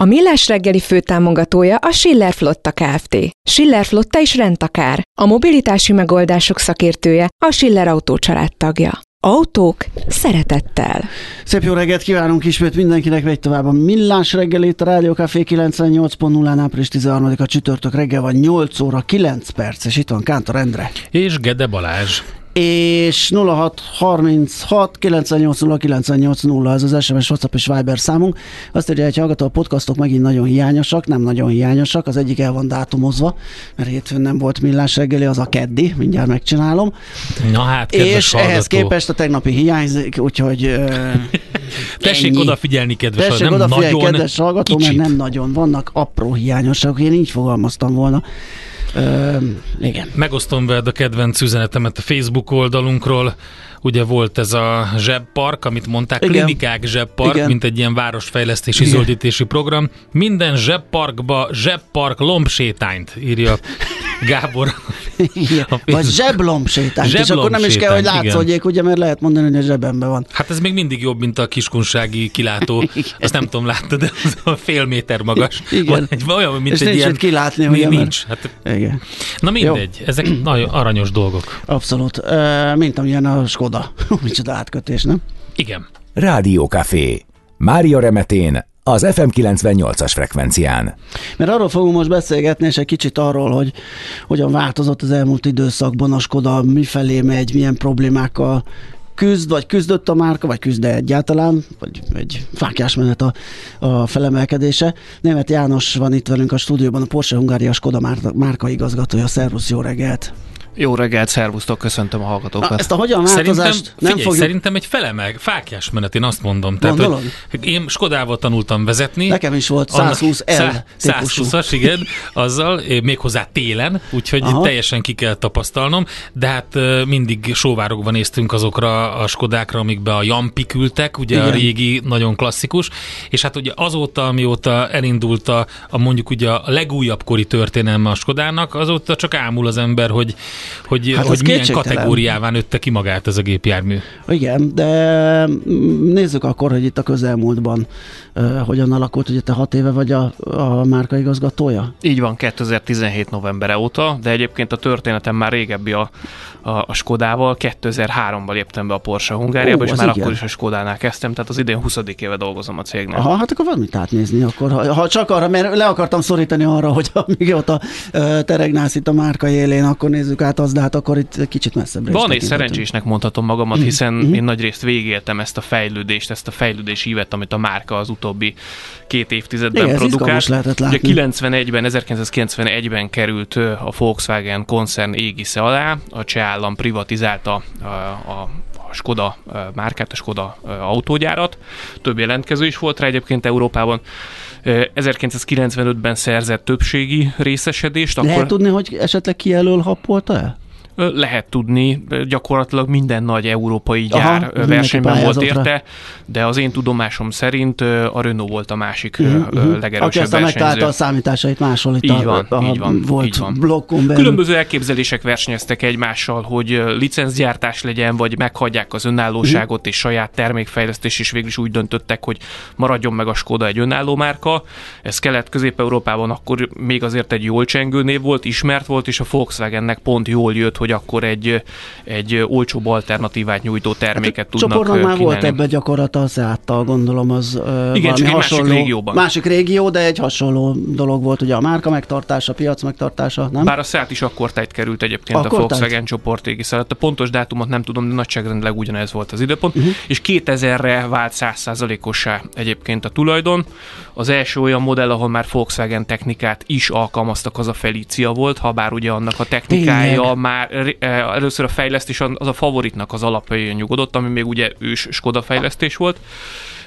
A Millás reggeli főtámogatója a Schiller Flotta Kft. Schiller Flotta is rendtakár. A mobilitási megoldások szakértője a Schiller Autó tagja. Autók szeretettel. Szép jó reggelt kívánunk ismét mindenkinek, vegy tovább a Millás reggelét, a Rádió Café 98.0-án április 13-a csütörtök reggel van 8 óra 9 perc, és itt van Kántor Endre. És Gede Balázs és 0636 980 980 ez az SMS, WhatsApp és Viber számunk. Azt írja, hogy hallgató, a podcastok megint nagyon hiányosak, nem nagyon hiányosak, az egyik el van dátumozva, mert hétfőn nem volt millás reggeli, az a keddi, mindjárt megcsinálom. Na hát, És hallgató. ehhez képest a tegnapi hiányzik, úgyhogy Tessék odafigyelni, kedves Tessék nem odafigyelni, nagyon, kedves hallgató, kicsit. mert nem nagyon vannak apró hiányosságok, én így fogalmaztam volna. Ö, igen. Megosztom veled a kedvenc üzenetemet a Facebook oldalunkról. Ugye volt ez a zsebpark, amit mondták, Igen. klinikák zsebpark, Igen. mint egy ilyen városfejlesztési Igen. zöldítési program. Minden zsebparkba zsebpark lombsétányt írja Gábor. Igen. Vagy Facebook. zseblom és akkor nem is kell, hogy látszódjék, ugye, mert lehet mondani, hogy a zsebemben van. Hát ez még mindig jobb, mint a kiskunsági kilátó. Igen. Azt nem tudom, láttad, de az a fél méter magas. Igen. Van egy, olyan, mint És egy nincs ilyen... kilátni, Ni- ugye, Nincs. Hát, Igen, na mindegy, ezek nagyon aranyos dolgok. abszolút. Mint amilyen a Skoda. Micsoda átkötés, nem? Igen. Rádió Café. Mária Remetén, az FM 98-as frekvencián. Mert arról fogunk most beszélgetni, és egy kicsit arról, hogy hogyan változott az elmúlt időszakban a Skoda, mifelé megy, milyen problémákkal küzd, vagy küzdött a márka, vagy küzd egyáltalán, vagy egy fákjás menet a, a felemelkedése. Német János van itt velünk a stúdióban, a Porsche Hungária Skoda márka, márka igazgatója. Szervusz, jó reggelt! Jó reggelt, szervusztok, köszöntöm a hallgatókat. Na, ezt a hogyan Szerintem, változást nem figyelj, fogjuk... szerintem egy felemel, fákjás menet, én azt mondom. Tehát, Gondolod? hogy én Skodával tanultam vezetni. Nekem is volt Annak- 120 L szá- típusú. 120-as, igen, azzal, eh, méghozzá télen, úgyhogy Aha. teljesen ki kell tapasztalnom, de hát eh, mindig sóvárokban néztünk azokra a Skodákra, amikbe a Jampi küldtek, ugye Igen. a régi, nagyon klasszikus, és hát ugye azóta, amióta elindult a, a mondjuk ugye a legújabb kori történelme a Skodának, azóta csak ámul az ember, hogy, hogy, Hát hogy milyen kategóriává nőtte ki magát ez a gépjármű. Igen, de mm, nézzük akkor, hogy itt a közelmúltban uh, hogyan alakult, ugye te hat éve vagy a, a márka igazgatója? Így van, 2017 novembere óta, de egyébként a történetem már régebbi a, a, a Skodával. 2003-ban léptem be a Porsche Hungáriába, Ó, és már igen. akkor is a Skodánál kezdtem, tehát az idén 20. éve dolgozom a cégnél. Aha, hát akkor van mit átnézni, akkor, ha, ha csak arra, mert le akartam szorítani arra, hogy amíg ott a uh, teregnálsz itt a márka élén, akkor nézzük át az, de hát akkor itt kicsit messzebbre Van és szerencsésnek mondhatom magamat, hiszen én nagyrészt végéltem ezt a fejlődést, ezt a fejlődés ívet, amit a márka az utóbbi két évtizedben Igen, produkált. lehetett látni. Ugye 91-ben, 1991-ben került a Volkswagen koncern égisze alá, a cseh állam privatizálta a, a a Skoda márkát, a Skoda autógyárat. Több jelentkező is volt rá egyébként Európában. Ö, 1995-ben szerzett többségi részesedést. Lehet akkor tudni, hogy esetleg kijelöl happolta el? Ö, Lehet tudni, gyakorlatilag minden nagy európai gyár Aha, versenyben volt érte, de az én tudomásom szerint a Renault volt a másik uh-huh, Uh-huh. Aki legerősebb aztán megtalálta a számításait máshol itt Így a, van, a, így van, volt így van. blokkon belül. Különböző elképzelések versenyeztek egymással, hogy licencgyártás legyen, vagy meghagyják az önállóságot és saját termékfejlesztés, és végül is úgy döntöttek, hogy maradjon meg a Skoda egy önálló márka. Ez Kelet-Közép-Európában akkor még azért egy jól csengő név volt, ismert volt, és a Volkswagennek pont jól jött, hogy akkor egy, egy olcsóbb alternatívát nyújtó terméket tudnak Csoportnak ö, már volt kínálni. ebbe gyakorlata a Seattal, gondolom az valami csak egy másik hasonló, régióban. Másik régió, de egy hasonló dolog volt, ugye a márka megtartása, a piac megtartása, nem? Bár a Seat is akkor tájt került egyébként Akkor a Volkswagen csoport égisze alatt. A pontos dátumot nem tudom, de nagyságrendileg ugyanez volt az időpont. Uh-huh. És 2000-re vált 100%-ossá egyébként a tulajdon. Az első olyan modell, ahol már Volkswagen technikát is alkalmaztak, az a Felicia volt, ha bár ugye annak a technikája Tényleg? már először a fejlesztés az a favoritnak az alapjai nyugodott, ami még ugye ős Skoda fejlesztés volt.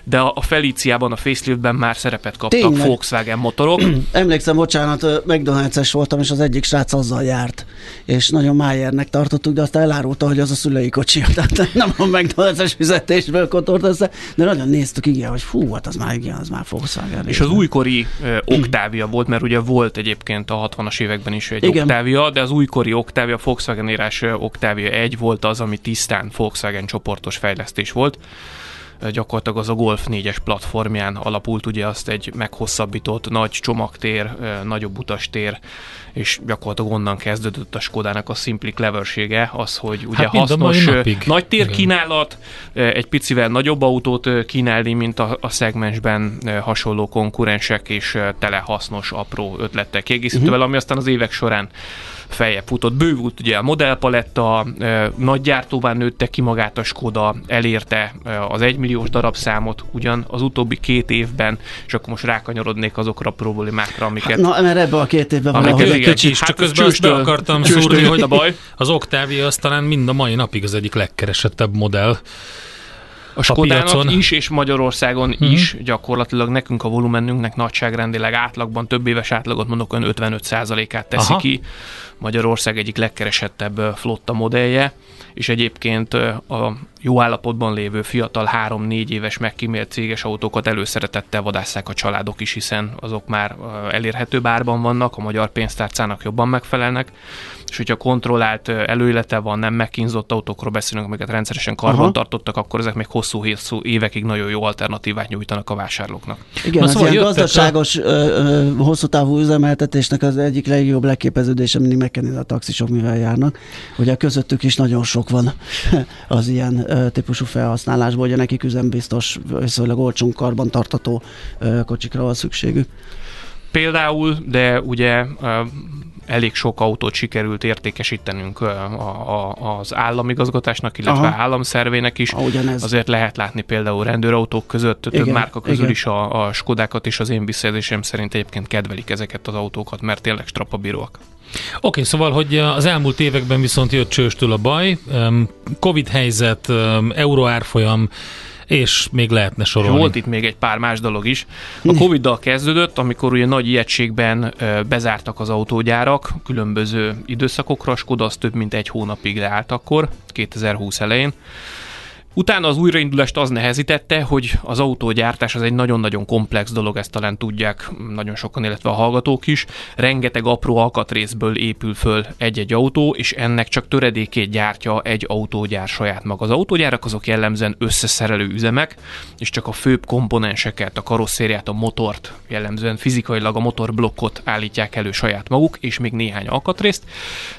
De a, a Feliciában, a faceliftben már szerepet kaptak Tényleg? Volkswagen motorok. Emlékszem, bocsánat, McDonald's-es voltam, és az egyik srác azzal járt, és nagyon májernek tartottuk, de aztán elárulta, hogy az a szülei kocsi, tehát nem a McDonald's-es fizetésből kotort össze, de nagyon néztük, igen, hogy fú, hát az már, igen, az már Volkswagen. És az újkori uh, Octavia volt, mert ugye volt egyébként a 60-as években is egy Igen. Octavia, de az újkori Octavia, Volkswagen írás Octavia 1 volt az, ami tisztán Volkswagen csoportos fejlesztés volt. Gyakorlatilag az a Golf 4-es platformján alapult, ugye azt egy meghosszabbított nagy csomagtér, nagyobb utastér, és gyakorlatilag onnan kezdődött a Skodának a szimpli cleversége, az, hogy ugye Hát hasznos nagy térkínálat, egy picivel nagyobb autót kínálni, mint a, a szegmensben hasonló konkurensek, és tele hasznos, apró ötlettel kiegészítővel, uh-huh. ami aztán az évek során feljebb futott. Bővült ugye a modellpaletta, nagy gyártóvá nőtte ki magát a Skoda, elérte az egymilliós darabszámot ugyan az utóbbi két évben, és akkor most rákanyarodnék azokra a problémákra, amiket Na, mert ebbe a két évben valahogy igen, egy kicsit hát csak közben azt be csőstől- akartam csőstől szúrni, hogy a baj. az Octavia az talán mind a mai napig az egyik legkeresettebb modell. A Skodának piacon. is, és Magyarországon Mhm. uh-huh. is gyakorlatilag nekünk a volumenünknek nagyságrendileg átlagban, több éves átlagot mondok, olyan 55%-át teszi. Aha. ki. Magyarország egyik legkeresettebb flotta modellje, és egyébként a jó állapotban lévő fiatal 3-4 éves megkímélt céges autókat előszeretettel vadásszák a családok is, hiszen azok már elérhető árban vannak, a magyar pénztárcának jobban megfelelnek, és hogyha kontrollált előélete van, nem megkínzott autókról beszélünk, amiket rendszeresen karban tartottak, akkor ezek még hosszú, évekig nagyon jó alternatívát nyújtanak a vásárlóknak. Igen, Na az szóval ilyen a- gazdaságos, ö, hosszú távú üzemeltetésnek az egyik legjobb leképeződése mindig megkenni a taxisok, mivel járnak. Ugye közöttük is nagyon sok van az ilyen típusú felhasználásból, ugye nekik üzembiztos, viszonylag olcsón karban tartató ö, kocsikra van szükségük. Például, de ugye elég sok autót sikerült értékesítenünk a, a, az államigazgatásnak, illetve Aha. államszervének is. Ugyanez. Azért lehet látni például rendőrautók között, több Igen, márka közül igen. is a, a Skodákat, és az én visszajelzésem szerint egyébként kedvelik ezeket az autókat, mert tényleg strapabíróak. Oké, szóval, hogy az elmúlt években viszont jött csőstől a baj, Covid helyzet, euró árfolyam, és még lehetne sorolni. volt itt még egy pár más dolog is. A Covid-dal kezdődött, amikor ugye nagy ijegységben bezártak az autógyárak különböző időszakokra, Skoda az több mint egy hónapig leállt akkor, 2020 elején. Utána az újraindulást az nehezítette, hogy az autógyártás az egy nagyon-nagyon komplex dolog, ezt talán tudják nagyon sokan, illetve a hallgatók is. Rengeteg apró alkatrészből épül föl egy-egy autó, és ennek csak töredékét gyártja egy autógyár saját maga. Az autógyárak azok jellemzően összeszerelő üzemek, és csak a főbb komponenseket, a karosszériát, a motort, jellemzően fizikailag a motorblokkot állítják elő saját maguk, és még néhány alkatrészt,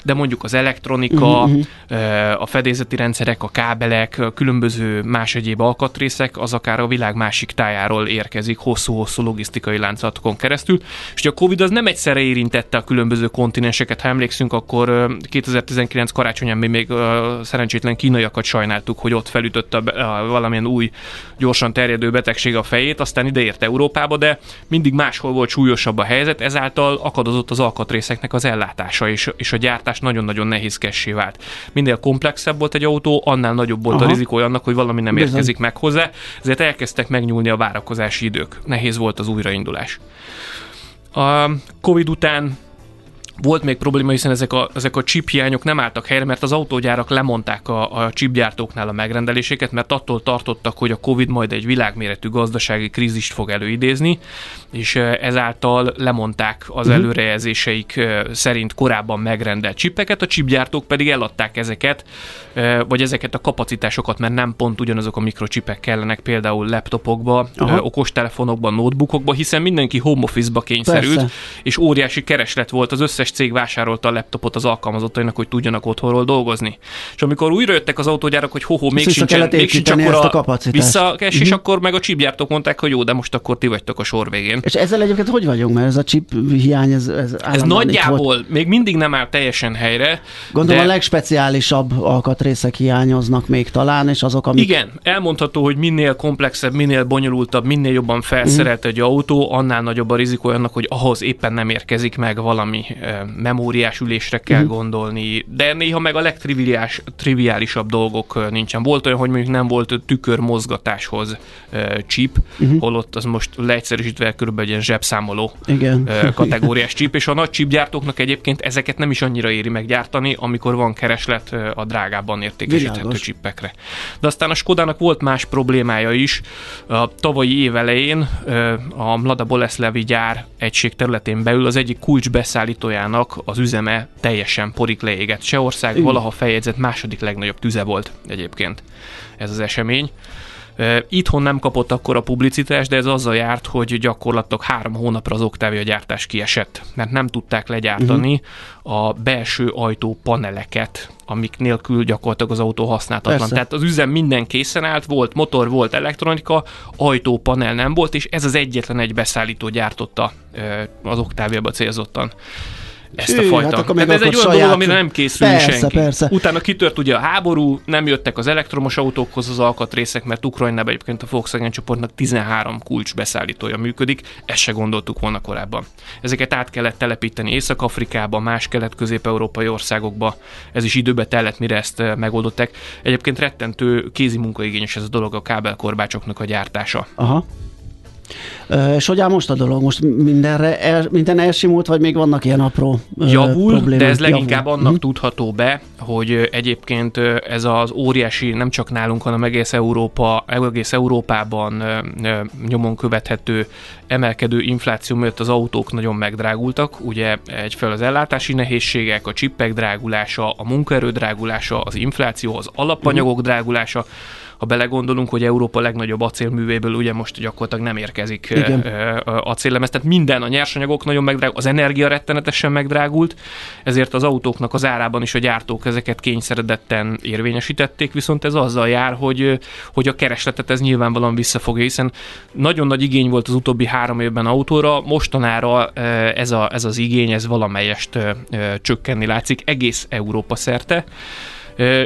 de mondjuk az elektronika, ö, a fedélzeti rendszerek, a kábelek, a különböző más egyéb alkatrészek, az akár a világ másik tájáról érkezik hosszú-hosszú logisztikai láncatokon keresztül, és a Covid az nem egyszerre érintette a különböző kontinenseket, ha emlékszünk, akkor ö, 2019 karácsonyán mi még szerencsétlen kínaiakat sajnáltuk, hogy ott felütötte a valamilyen új, gyorsan terjedő betegség a fejét, aztán ide ért Európába, de mindig máshol volt súlyosabb a helyzet, ezáltal akadozott az alkatrészeknek az ellátása, és, és a gyártás nagyon-nagyon nehézkessé vált. Minél komplexebb volt egy autó, annál nagyobb volt Aha. a rizikója annak, hogy valami nem Bizony. érkezik meg hozzá, ezért elkezdtek megnyúlni a várakozási idők. Nehéz volt az újraindulás. A Covid után volt még probléma, hiszen ezek a, ezek a chip hiányok nem álltak helyre, mert az autógyárak lemondták a, a chipgyártóknál a megrendeléseket, mert attól tartottak, hogy a Covid majd egy világméretű gazdasági krízist fog előidézni, és ezáltal lemondták az Mhm. előrejelzéseik szerint korábban megrendelt chipeket, a chipgyártók pedig eladták ezeket, vagy ezeket a kapacitásokat, mert nem pont ugyanazok a mikrocsipek kellenek például laptopokba, Aha. okostelefonokban, notebookokba, hiszen mindenki home office-ba kényszerült, Persze. és óriási kereslet volt, az összes cég vásárolta a laptopot az alkalmazottainak, hogy tudjanak otthonról dolgozni. És amikor újra jöttek az autógyárak, hogy ho-ho, még sincsen, még sincs akkor a a kapacitást. visszakes, és Mhm. akkor meg a chipgyártók mondták, hogy jó, de most akkor ti vagytok a sor végén. És ezzel egyébként hogy vagyunk, mert ez a chip hiány, ez, ez, Ez nagyjából Volt. még mindig nem áll teljesen helyre. Gondolom de... a legspeciálisabb alkatrészek hiányoznak még talán, és azok, amik... Igen, elmondható, hogy minél komplexebb, minél bonyolultabb, minél jobban felszerelt egy autó, annál nagyobb a rizikó annak, hogy ahhoz éppen nem érkezik meg valami, ö, memóriás ülésre kell uh-huh. gondolni, de néha meg a legtriviálisabb dolgok nincsen. Volt olyan, hogy mondjuk nem volt tükör mozgatáshoz chip, uh-huh. holott az most leegyszerűsítve körülbelül egy ilyen zsebszámoló Igen. kategóriás chip, és a nagy chipgyártóknak egyébként ezeket nem is annyira éri meggyártani, amikor van kereslet a drágábban értékesíthető chipekre. De aztán a Skodának volt más problémája is. A tavalyi év elején a Mlada Boleszlevi gyár egység területén belül az egyik kulcs beszállítójának az üzeme teljesen porik leégett. ország valaha feljegyzett második legnagyobb tüze volt egyébként ez az esemény. Itthon nem kapott akkor a publicitást, de ez azzal járt, hogy gyakorlatilag három hónapra az Octavia gyártás kiesett, mert nem tudták legyártani uh-huh. a belső ajtó paneleket, amik nélkül gyakorlatilag az autó használhatatlan. Persze. Tehát az üzem minden készen állt, volt motor, volt elektronika, ajtópanel nem volt, és ez az egyetlen egy beszállító gyártotta az Octavia-ba célzottan ezt a fajta. Hát Tehát ez egy olyan dolog, amire nem készül persze, senki. Persze. Utána kitört ugye a háború, nem jöttek az elektromos autókhoz az alkatrészek, mert Ukrajnában egyébként a Volkswagen csoportnak 13 kulcs beszállítója működik, ezt se gondoltuk volna korábban. Ezeket át kellett telepíteni Észak-Afrikába, más kelet-közép-európai országokba, ez is időbe tellett, mire ezt eh, megoldották. Egyébként rettentő kézi munkaigényes ez a dolog a kábelkorbácsoknak a gyártása. Aha. És hogy áll most a dolog? Most mindenre el, minden elsimult, vagy még vannak ilyen apró Javul, problémák? de ez leginkább Javul. annak hm. tudható be, hogy egyébként ez az óriási, nem csak nálunk, hanem egész, Európa, egész Európában nyomon követhető emelkedő infláció miatt az autók nagyon megdrágultak. Ugye egyfel az ellátási nehézségek, a csippek drágulása, a munkaerő drágulása, az infláció, az alapanyagok drágulása, ha belegondolunk, hogy Európa legnagyobb acélművéből ugye most gyakorlatilag nem érkezik Igen. acéllemez, tehát minden a nyersanyagok nagyon megdrágult, az energia rettenetesen megdrágult, ezért az autóknak az árában is a gyártók ezeket kényszeredetten érvényesítették, viszont ez azzal jár, hogy, hogy a keresletet ez nyilvánvalóan visszafogja, hiszen nagyon nagy igény volt az utóbbi három évben autóra, mostanára ez, a, ez az igény, ez valamelyest csökkenni látszik egész Európa szerte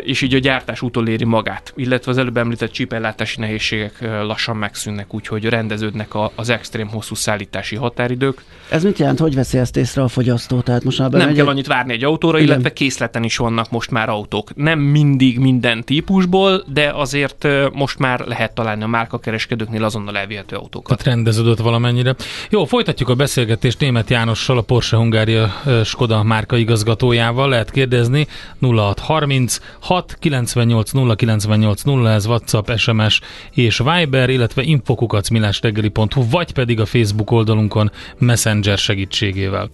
és így a gyártás utoléri magát, illetve az előbb említett csípellátási nehézségek lassan megszűnnek, úgyhogy rendeződnek az extrém hosszú szállítási határidők. Ez mit jelent, hogy veszi ezt észre a fogyasztó? Tehát most már nem kell annyit várni egy autóra, Igen. illetve készleten is vannak most már autók. Nem mindig minden típusból, de azért most már lehet találni a márkakereskedőknél azonnal elvihető autókat. Tehát rendeződött valamennyire. Jó, folytatjuk a beszélgetést német Jánossal, a Porsche Hungária Skoda márka igazgatójával. Lehet kérdezni 0630 6 98 0 98 0, ez WhatsApp, SMS és Viber, illetve infokukacmilásreggeli.hu, vagy pedig a Facebook oldalunkon Messenger segítségével.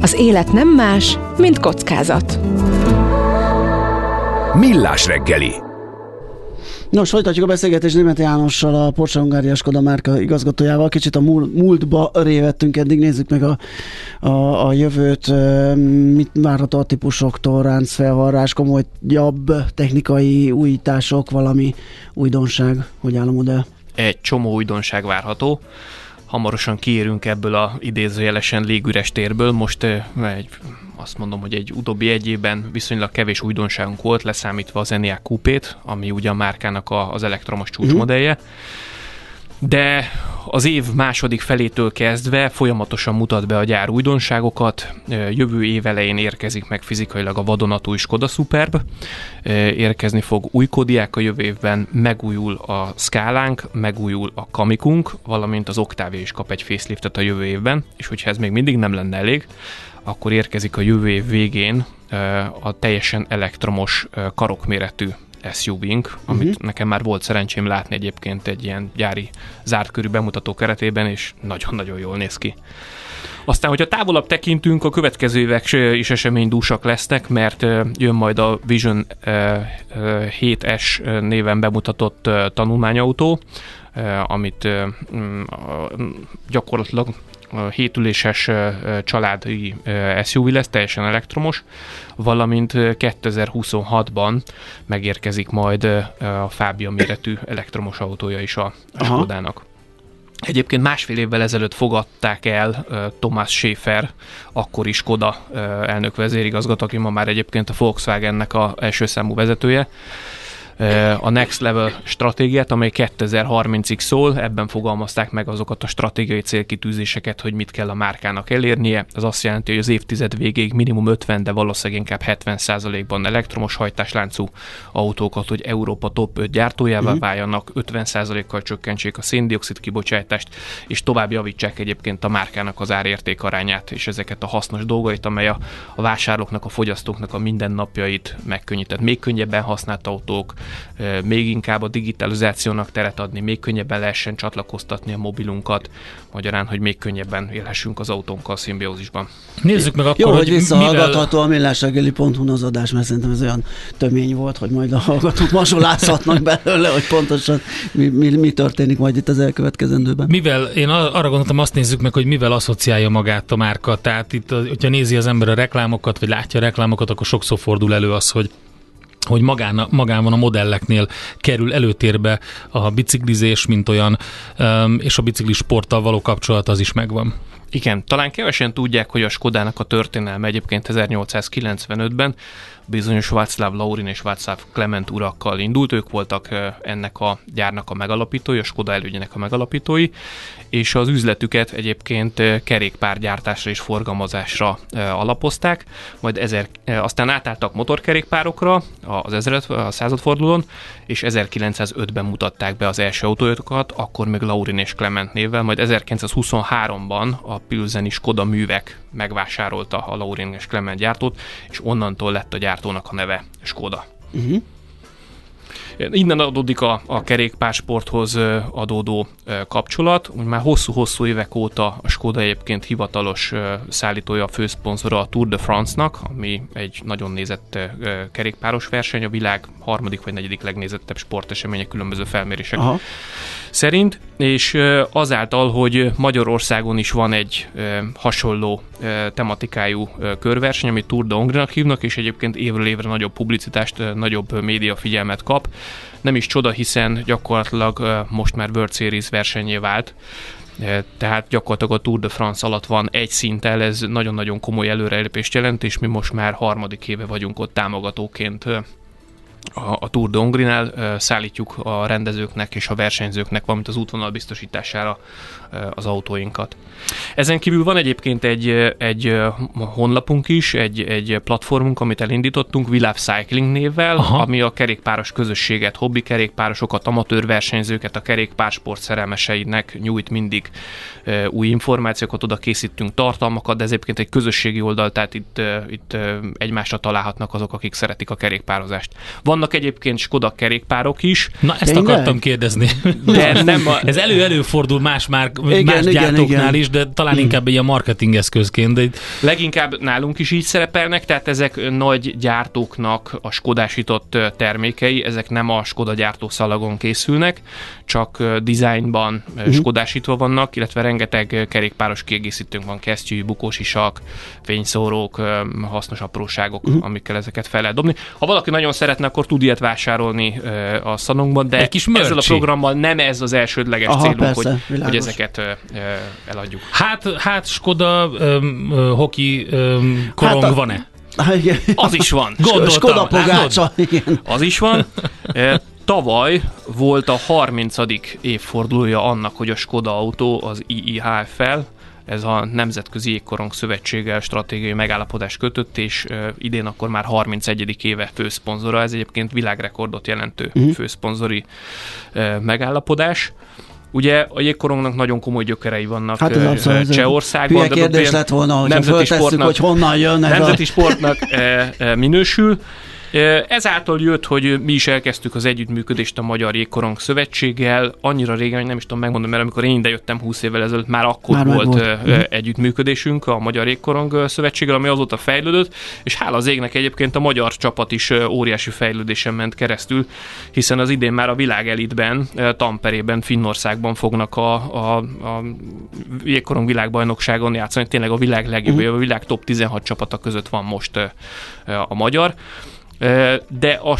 Az élet nem más, mint kockázat. Millás reggeli Nos, folytatjuk a beszélgetést Német Jánossal, a Porsche Hungária Skoda márka igazgatójával. Kicsit a múltba révettünk eddig, nézzük meg a, a, a jövőt. Mit várható a típusoktól, ráncfelvarrás, komolyabb technikai újítások, valami újdonság, hogy áll a modell? Egy csomó újdonság várható hamarosan kiérünk ebből a idézőjelesen légüres térből. Most egy, azt mondom, hogy egy utóbbi egy évben viszonylag kevés újdonságunk volt, leszámítva az Enyaq Coupét, ami ugye a márkának a, az elektromos csúcsmodellje. Uh-huh de az év második felétől kezdve folyamatosan mutat be a gyár újdonságokat. Jövő év elején érkezik meg fizikailag a vadonatúj Skoda Superb, érkezni fog új Kodiák a jövő évben, megújul a Skálánk, megújul a Kamikunk, valamint az Octavia is kap egy faceliftet a jövő évben, és hogyha ez még mindig nem lenne elég, akkor érkezik a jövő év végén a teljesen elektromos karokméretű SUV-nk, amit uh-huh. nekem már volt szerencsém látni egyébként egy ilyen gyári zárt körű bemutató keretében, és nagyon-nagyon jól néz ki. Aztán, hogyha távolabb tekintünk, a következő évek is eseménydúsak lesznek, mert jön majd a Vision 7S néven bemutatott tanulmányautó, amit gyakorlatilag hétüléses családi SUV lesz, teljesen elektromos, valamint 2026-ban megérkezik majd a Fábia méretű elektromos autója is a, Skodának. Egyébként másfél évvel ezelőtt fogadták el Thomas Schaefer, akkori Skoda uh, elnök vezérigazgató, aki ma már egyébként a Volkswagennek a első számú vezetője a Next Level stratégiát, amely 2030-ig szól, ebben fogalmazták meg azokat a stratégiai célkitűzéseket, hogy mit kell a márkának elérnie. Ez azt jelenti, hogy az évtized végéig minimum 50, de valószínűleg inkább 70%-ban elektromos hajtásláncú autókat, hogy Európa top 5 gyártójává uh-huh. váljanak, 50%-kal csökkentsék a széndiokszid kibocsátást, és tovább javítsák egyébként a márkának az árérték arányát, és ezeket a hasznos dolgait, amely a, a vásárlóknak, a fogyasztóknak a mindennapjait megkönnyített. Még könnyebben használt autók, még inkább a digitalizációnak teret adni, még könnyebben lehessen csatlakoztatni a mobilunkat, magyarán, hogy még könnyebben élhessünk az autónkkal szimbiózisban. Nézzük meg akkor, Jó, hogy, hogy visszahallgatható mivel... a millásregeli.hu az adás, mert szerintem ez olyan tömény volt, hogy majd a hallgatók masolázhatnak belőle, hogy pontosan mi, mi, mi történik majd itt az elkövetkezendőben. Mivel, én arra gondoltam, azt nézzük meg, hogy mivel asszociálja magát a márka. Tehát itt, hogyha nézi az ember a reklámokat, vagy látja a reklámokat, akkor sokszor fordul elő az, hogy hogy magán, magán van a modelleknél kerül előtérbe a biciklizés, mint olyan, és a biciklis sporttal való kapcsolat az is megvan. Igen, talán kevesen tudják, hogy a Skodának a történelme egyébként 1895-ben bizonyos Václav Laurin és Václav Clement urakkal indult, ők voltak ennek a gyárnak a megalapítói, a Skoda elődjének a megalapítói, és az üzletüket egyébként kerékpárgyártásra és forgalmazásra alapozták, majd ezer, aztán átálltak motorkerékpárokra az ezeret, a századfordulón, és 1905-ben mutatták be az első autójukat, akkor még Laurin és Clement névvel, majd 1923-ban a Pilzeni Skoda művek megvásárolta a Laurin és Clement gyártót, és onnantól lett a gyártónak a neve Skoda. Uh-huh. Innen adódik a, a kerékpársporthoz adódó kapcsolat. Úgy már hosszú-hosszú évek óta a Skoda egyébként hivatalos szállítója, a főszponzora a Tour de France-nak, ami egy nagyon nézett kerékpáros verseny, a világ harmadik vagy negyedik legnézettebb sporteseménye különböző felmérések Aha. Szerint, és azáltal, hogy Magyarországon is van egy hasonló tematikájú körverseny, amit Tour de Hongrinak hívnak, és egyébként évről évre nagyobb publicitást, nagyobb média figyelmet kap, nem is csoda, hiszen gyakorlatilag most már World Series versenyé vált, tehát gyakorlatilag a Tour de France alatt van egy szinttel, ez nagyon-nagyon komoly előrelépést jelent, és mi most már harmadik éve vagyunk ott támogatóként a, a Tour de Hongrinál szállítjuk a rendezőknek és a versenyzőknek, valamint az útvonal biztosítására az autóinkat. Ezen kívül van egyébként egy, egy honlapunk is, egy, egy platformunk, amit elindítottunk, Love Cycling névvel, Aha. ami a kerékpáros közösséget, hobbi kerékpárosokat, amatőr versenyzőket, a kerékpársport szerelmeseinek nyújt mindig új információkat, oda készítünk tartalmakat, de ez egyébként egy közösségi oldal, tehát itt, itt egymásra találhatnak azok, akik szeretik a kerékpározást. Vannak egyébként Skoda kerékpárok is. Na, ezt Tényleg? akartam kérdezni. De nem a... Ez elő-előfordul más, már, igen, más igen, gyártóknál igen. is, de talán hmm. inkább ilyen marketing eszközként. De... Leginkább nálunk is így szerepelnek, tehát ezek nagy gyártóknak a skodásított termékei, ezek nem a Skoda gyártószalagon készülnek, csak dizájnban uh-huh. skodásítva vannak, illetve rengeteg kerékpáros kiegészítőnk van, kesztyű, bukósisak, fényszórók, hasznos apróságok, uh-huh. amikkel ezeket fel lehet dobni. Ha valaki nagyon szeretne, akkor tud ilyet vásárolni a szalonkban, de Egy kis ezzel a programmal nem ez az elsődleges Aha, célunk, persze, hogy, hogy ezeket eladjuk. Hát, hát Skoda um, hoki um, korong hát a... van-e? Az is van. Gondoltam. Skoda pogácsa, igen. Az is van. Tavaly volt a 30. évfordulója annak, hogy a Skoda autó az IIHF-fel, ez a Nemzetközi Jégkorong Szövetséggel stratégiai megállapodás kötött, és idén akkor már 31. éve főszponzora, ez egyébként világrekordot jelentő uh-huh. főszponzori megállapodás. Ugye a jégkorongnak nagyon komoly gyökerei vannak hát ez uh, Csehországban. Hülye kérdés lett volna, hogy nemzeti sportnak, hogy honnan jön Nemzeti a... sportnak minősül, Ezáltal jött, hogy mi is elkezdtük az együttműködést a Magyar Jégkorong Szövetséggel. Annyira régen, hogy nem is tudom megmondani, mert amikor én ide jöttem 20 évvel ezelőtt, már akkor már volt, volt mhm. együttműködésünk a Magyar Jégkorong Szövetséggel, ami azóta fejlődött, és hála az égnek egyébként a magyar csapat is óriási fejlődésen ment keresztül, hiszen az idén már a világ elitben, Tamperében, Finnországban fognak a, a, a jégkorong világbajnokságon játszani. Tényleg a világ legjobb, uh-huh. a világ top 16 csapata között van most a magyar de a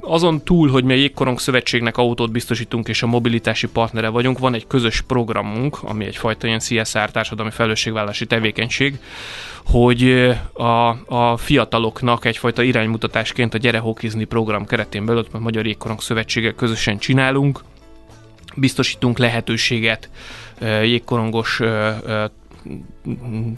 azon túl, hogy mi a Jégkorong Szövetségnek autót biztosítunk és a mobilitási partnere vagyunk, van egy közös programunk, ami egyfajta ilyen CSR társadalmi felelősségvállalási tevékenység, hogy a, a fiataloknak egyfajta iránymutatásként a Gyere Hokizni program keretén belül, a Magyar Jégkorong Szövetséggel közösen csinálunk, biztosítunk lehetőséget jégkorongos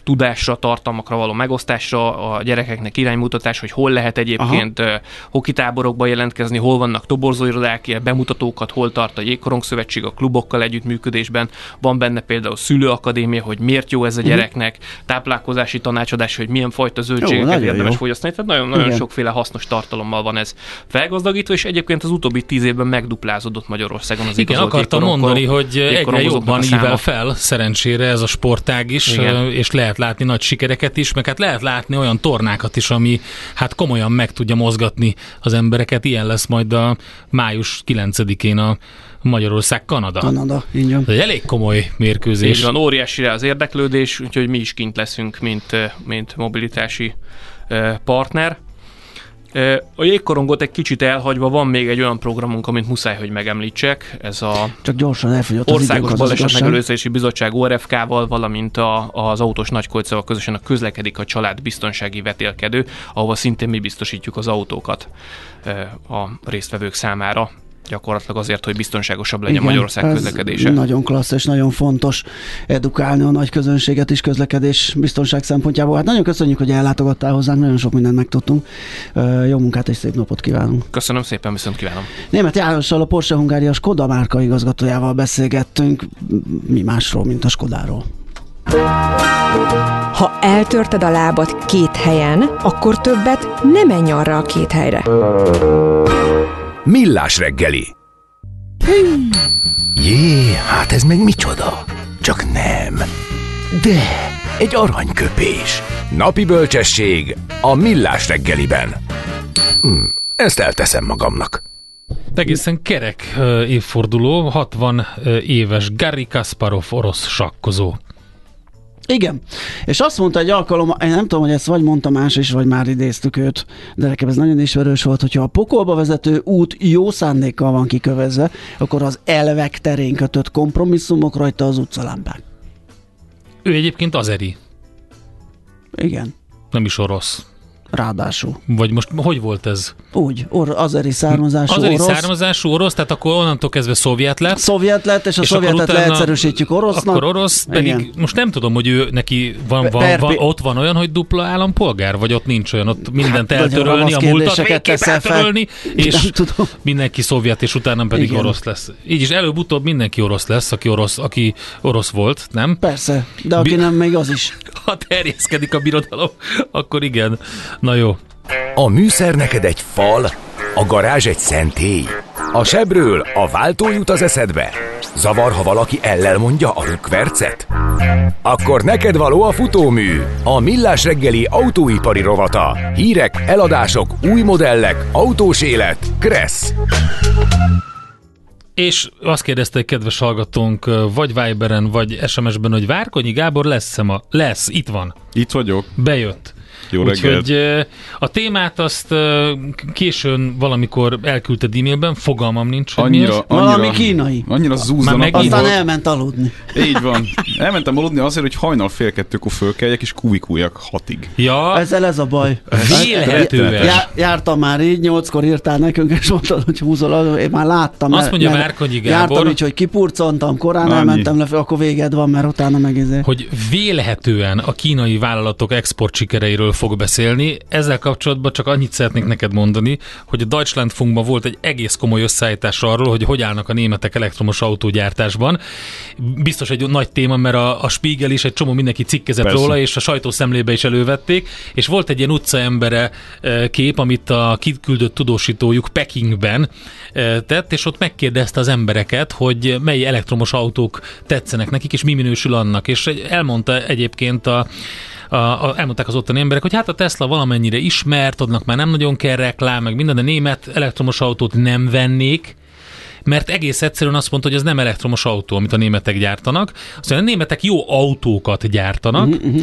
tudásra, tartalmakra való megosztásra, a gyerekeknek iránymutatás, hogy hol lehet egyébként Aha. hokitáborokba jelentkezni, hol vannak toborzóirodák, bemutatókat, hol tart a Jégkorong Szövetség a klubokkal együttműködésben. Van benne például szülőakadémia, hogy miért jó ez a mhm. gyereknek, táplálkozási tanácsadás, hogy milyen fajta zöldségeket jó, érdemes jó. fogyasztani. Tehát nagyon, nagyon sokféle hasznos tartalommal van ez felgazdagítva, és egyébként az utóbbi tíz évben megduplázódott Magyarországon az Igen, akartam mondani, hogy egyre jobban ível fel szerencsére ez a sportág is, Igen és lehet látni nagy sikereket is, meg hát lehet látni olyan tornákat is, ami hát komolyan meg tudja mozgatni az embereket. Ilyen lesz majd a május 9-én a Magyarország-Kanada. Kanada, így van. Ez egy elég komoly mérkőzés. Így van, óriási az érdeklődés, úgyhogy mi is kint leszünk, mint, mint mobilitási partner. A jégkorongot egy kicsit elhagyva van még egy olyan programunk, amit muszáj, hogy megemlítsek. Ez a Csak gyorsan elfogyott Országos Baleset Megelőzési Bizottság ORFK-val, valamint a, az autós nagykolcával közösen a közlekedik a család biztonsági vetélkedő, ahova szintén mi biztosítjuk az autókat a résztvevők számára gyakorlatilag azért, hogy biztonságosabb legyen Igen, Magyarország közlekedése. Nagyon klassz és nagyon fontos edukálni a nagy közönséget is közlekedés biztonság szempontjából. Hát nagyon köszönjük, hogy ellátogattál hozzánk, nagyon sok mindent megtudtunk. Jó munkát és szép napot kívánunk. Köszönöm szépen, viszont kívánom. Német Jánossal, a Porsche Hungária Skoda márka igazgatójával beszélgettünk, mi másról, mint a Skodáról. Ha eltörted a lábad két helyen, akkor többet nem menj arra a két helyre. Millás reggeli. Jé, hát ez meg micsoda? Csak nem. De, egy aranyköpés. Napi bölcsesség a Millás reggeliben. Hm, ezt elteszem magamnak. Egészen kerek évforduló, 60 uh, éves Gary Kasparov orosz sakkozó. Igen. És azt mondta egy alkalom, én nem tudom, hogy ezt vagy mondta más is, vagy már idéztük őt, de nekem ez nagyon ismerős volt, hogyha a pokolba vezető út jó szándékkal van kikövezve, akkor az elvek terén kötött kompromisszumok rajta az utcalámpák. Ő egyébként azeri. Igen. Nem is orosz. Ráadásul. Vagy most hogy volt ez? Úgy, or, azeri származású azeri orosz. származású orosz, tehát akkor onnantól kezdve szovjet lett. Szovjet lett, és a és szovjetet utána, leegyszerűsítjük orosznak. Akkor orosz, pedig Igen. most nem tudom, hogy ő neki van, van, van, ott van olyan, hogy dupla állampolgár, vagy ott nincs olyan, ott mindent hát, eltörölni, a múltat eltörölni, és mindenki szovjet, és utána pedig Igen. orosz lesz. Így is előbb-utóbb mindenki orosz lesz, aki orosz, aki orosz volt, nem? Persze, de aki Bi- nem, még az is. Ha terjeszkedik a birodalom, akkor igen. Na jó. A műszer neked egy fal, a garázs egy szentély. A sebről a váltó jut az eszedbe. Zavar, ha valaki ellel mondja a rükvercet? Akkor neked való a futómű, a millás reggeli autóipari rovata. Hírek, eladások, új modellek, autós élet. Kressz. És azt kérdezte egy kedves hallgatónk, vagy Viberen, vagy SMS-ben, hogy Várkonyi Gábor lesz-e ma? Lesz, itt van. Itt vagyok. Bejött. Jó reggelt. Úgyhogy a témát azt későn valamikor elküldted e-mailben, fogalmam nincs, hogy annyira, mi ez. Annyira, Valami kínai. Annyira zúzzanak. Aztán elment aludni. Így van. Elmentem aludni azért, hogy hajnal fél kettőkor fölkeljek, és kuvikuljak hatig. Ja. Ezzel ez a baj. Vélhetően. Já, jártam már így, nyolckor írtál nekünk, és mondtad, hogy húzol, én már láttam. Azt mondja Márkonyi Gábor. Jártam így, hogy kipurcantam, korán Annyi. elmentem le, akkor véged van, mert utána meg izé. Hogy vélhetően a kínai vállalatok export sikereiről fog beszélni. Ezzel kapcsolatban csak annyit szeretnék neked mondani, hogy a Deutschlandfunkban volt egy egész komoly összeállítás arról, hogy hogy állnak a németek elektromos autógyártásban. Biztos egy nagy téma, mert a, a Spiegel is egy csomó mindenki cikkezett Persze. róla, és a sajtószemlébe is elővették, és volt egy ilyen utcaembere e, kép, amit a kiküldött tudósítójuk Pekingben e, tett, és ott megkérdezte az embereket, hogy mely elektromos autók tetszenek nekik, és mi minősül annak. És elmondta egyébként a a, a, elmondták az ottani emberek, hogy hát a Tesla valamennyire ismert, adnak már nem nagyon kell reklám, meg minden, de német elektromos autót nem vennék, mert egész egyszerűen azt mondta, hogy ez nem elektromos autó, amit a németek gyártanak. Azt mondja, a németek jó autókat gyártanak, uh-huh,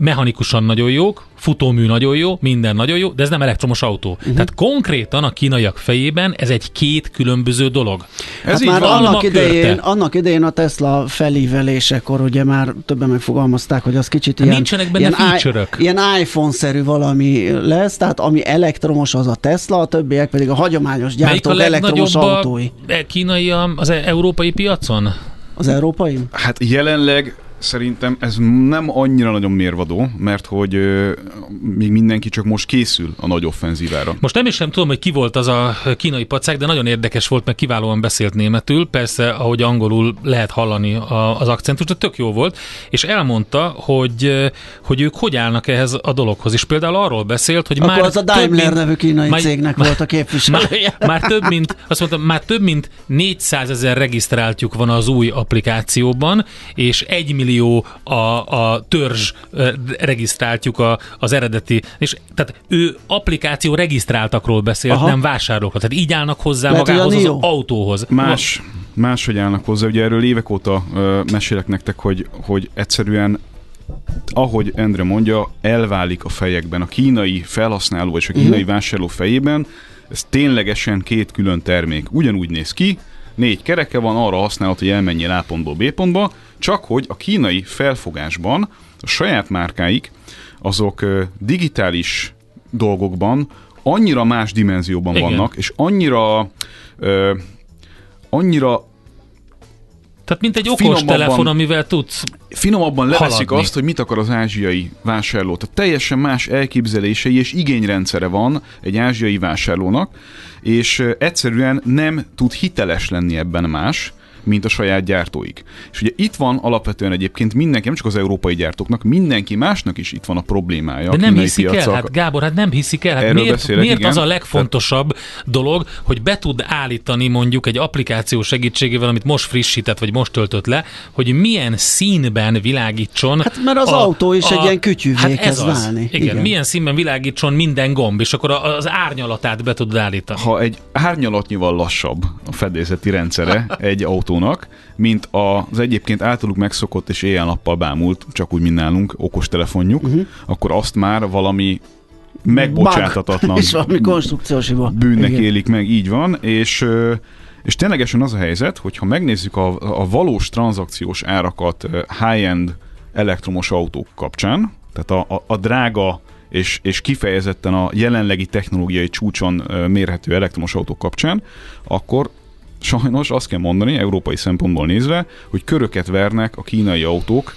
mechanikusan nagyon jók, futómű nagyon jó, minden nagyon jó, de ez nem elektromos autó. Uh-huh. Tehát konkrétan a kínaiak fejében ez egy két különböző dolog. Ez hát így már van. annak idején, körte. annak idején a Tesla felívelésekor ugye már többen megfogalmazták, hogy az kicsit Hát ilyen, nincsenek benne ilyen, feature-ök. ilyen iPhone-szerű valami lesz, tehát ami elektromos az a Tesla, a többiek pedig a hagyományos Melyik a gyártók elektromos autói. a e- kínai a- az e- európai piacon? Az európai? Hát jelenleg szerintem ez nem annyira nagyon mérvadó, mert hogy ö, még mindenki csak most készül a nagy offenzívára. Most nem is nem tudom, hogy ki volt az a kínai pacák, de nagyon érdekes volt, mert kiválóan beszélt németül. Persze, ahogy angolul lehet hallani a, az akcentus, de tök jó volt. És elmondta, hogy, hogy ők hogy állnak ehhez a dologhoz. És például arról beszélt, hogy Akkor már az a több Daimler mint- nevű kínai már- cégnek már- volt a képviselője. Már, már több mint, azt mondtam, már több mint 400 ezer regisztráltjuk van az új applikációban, és 1 millió a, a törzs regisztráltjuk a, az eredeti, és tehát ő applikáció regisztráltakról beszélt, Aha. nem vásárlókról. Tehát így állnak hozzá Lehet, magához az autóhoz. Más, máshogy állnak hozzá. Ugye erről évek óta ö, mesélek nektek, hogy, hogy egyszerűen ahogy Endre mondja, elválik a fejekben. A kínai felhasználó és a kínai vásárló fejében ez ténylegesen két külön termék. Ugyanúgy néz ki, négy kereke van, arra használhat, hogy elmenjél A pontból B pontba, csak hogy a kínai felfogásban a saját márkáik azok digitális dolgokban annyira más dimenzióban Igen. vannak, és annyira ö, annyira Tehát mint egy okos telefon, amivel tudsz. finomabban leveszik Haladni. azt, hogy mit akar az ázsiai vásárló. Tehát teljesen más elképzelései és igényrendszere van egy ázsiai vásárlónak, és egyszerűen nem tud hiteles lenni ebben más, mint a saját gyártóik. És ugye itt van alapvetően egyébként mindenki, nem csak az európai gyártóknak, mindenki másnak is itt van a problémája. De a nem hiszik el, piaccal. hát Gábor, hát nem hiszik el. Hát Erről miért beszélek, miért igen. az a legfontosabb dolog, hogy be tud állítani mondjuk egy applikáció segítségével, amit most frissített, vagy most töltött le, hogy milyen színben világítson. Hát mert az autó is egy ilyen kütyűvé kezd válni. Igen, Igen. milyen színben világítson minden gomb, és akkor a- az árnyalatát be tudod állítani. ha egy árnyalatnyival lassabb a fedélzeti rendszere egy autónak, mint az egyébként általuk megszokott és éjjel-nappal bámult, csak úgy, mint nálunk, okostelefonjuk, uh-huh. akkor azt már valami megbocsátatatlan És valami konstrukciós hiba. bűnnek Igen. élik meg, így van, és, és ténylegesen az a helyzet, hogy ha megnézzük a, a valós tranzakciós árakat high-end elektromos autók kapcsán, tehát a, a, a drága és, és kifejezetten a jelenlegi technológiai csúcson mérhető elektromos autók kapcsán, akkor sajnos azt kell mondani, európai szempontból nézve, hogy köröket vernek a kínai autók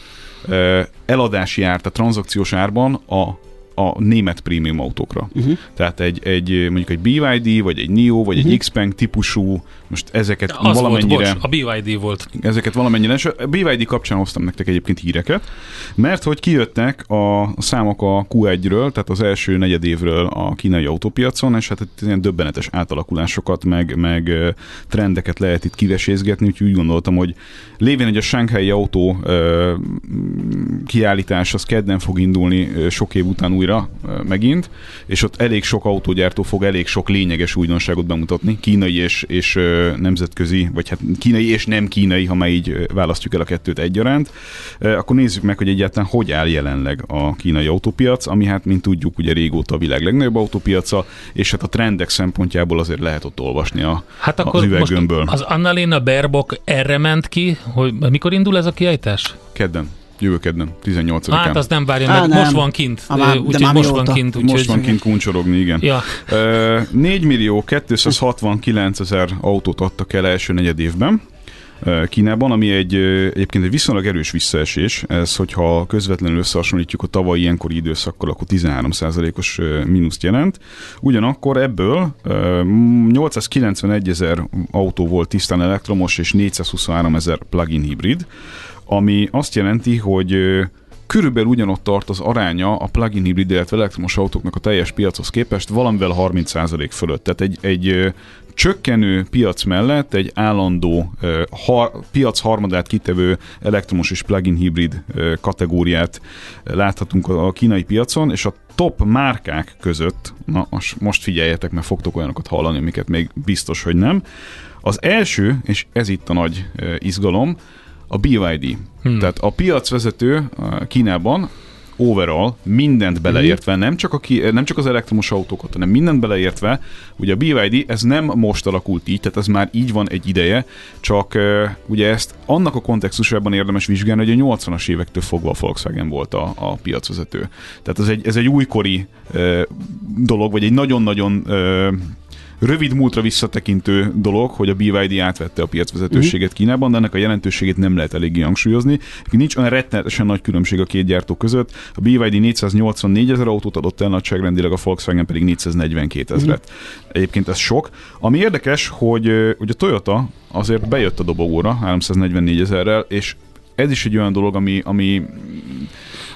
ö, eladási ár, tehát tranzakciós árban a a német prémium autókra. Uh-huh. Tehát egy, egy mondjuk egy BYD, vagy egy NIO, vagy uh-huh. egy Xpeng típusú, most ezeket Az volt, valamennyire bocs, a BYD volt. ezeket valamennyire, és a BYD kapcsán hoztam nektek egyébként híreket, mert hogy kijöttek a számok a Q1-ről, tehát az első negyedévről a kínai autópiacon, és hát itt ilyen döbbenetes átalakulásokat, meg, meg trendeket lehet itt kivesézgetni, úgyhogy úgy gondoltam, hogy lévén, hogy a Shanghai autó kiállítás az kedden fog indulni sok év után újra megint, és ott elég sok autógyártó fog elég sok lényeges újdonságot bemutatni, kínai és, és nemzetközi, vagy hát kínai és nem kínai, ha már így választjuk el a kettőt egyaránt, akkor nézzük meg, hogy egyáltalán hogy áll jelenleg a kínai autópiac, ami hát, mint tudjuk, ugye régóta a világ legnagyobb autópiaca, és hát a trendek szempontjából azért lehet ott olvasni a, Hát az akkor most üveggömbből. az Annalena Baerbock erre ment ki, hogy mikor indul ez a kiállítás? Kedden, jövő kedden, 18-án. Hát az nem várja Á, meg, nem. most van kint. Á, már- de Úgyhogy már most mióta? van kint. Most úgyhogy- van kint kuncsorogni, igen. Ja, Ö, 4 millió 269 ezer autót adtak el első negyed évben Kínában, ami egy, egyébként egy viszonylag erős visszaesés. Ez, hogyha közvetlenül összehasonlítjuk a tavalyi ilyenkori időszakkal, akkor 13%-os ö, mínuszt jelent. Ugyanakkor ebből ö, 891 ezer autó volt tisztán elektromos, és 423 ezer plug-in hibrid, ami azt jelenti, hogy körülbelül ugyanott tart az aránya a plug-in hibrid, illetve elektromos autóknak a teljes piachoz képest, valamivel 30% fölött. Tehát egy, egy csökkenő piac mellett egy állandó ö, har, piac harmadát kitevő elektromos és plug-in hibrid kategóriát láthatunk a, kínai piacon, és a top márkák között, na most, figyeljetek, mert fogtok olyanokat hallani, amiket még biztos, hogy nem. Az első, és ez itt a nagy izgalom, a BYD. Hmm. Tehát a piacvezető Kínában overall, mindent beleértve, nem csak, a ki, nem csak az elektromos autókat, hanem mindent beleértve, ugye a BYD ez nem most alakult így, tehát ez már így van egy ideje, csak uh, ugye ezt annak a kontextusában érdemes vizsgálni, hogy a 80-as évektől fogva a Volkswagen volt a, a piacvezető. Tehát ez egy, ez egy újkori uh, dolog, vagy egy nagyon-nagyon uh, rövid múltra visszatekintő dolog, hogy a BYD átvette a piacvezetőséget uh-huh. Kínában, de ennek a jelentőségét nem lehet eléggé hangsúlyozni. Nincs olyan rettenetesen nagy különbség a két gyártó között. A BYD 484 ezer autót adott el nagyságrendileg, a Volkswagen pedig 442 ezeret. Uh-huh. Egyébként ez sok. Ami érdekes, hogy, hogy a Toyota azért bejött a dobogóra 344 ezerrel, és ez is egy olyan dolog, ami, ami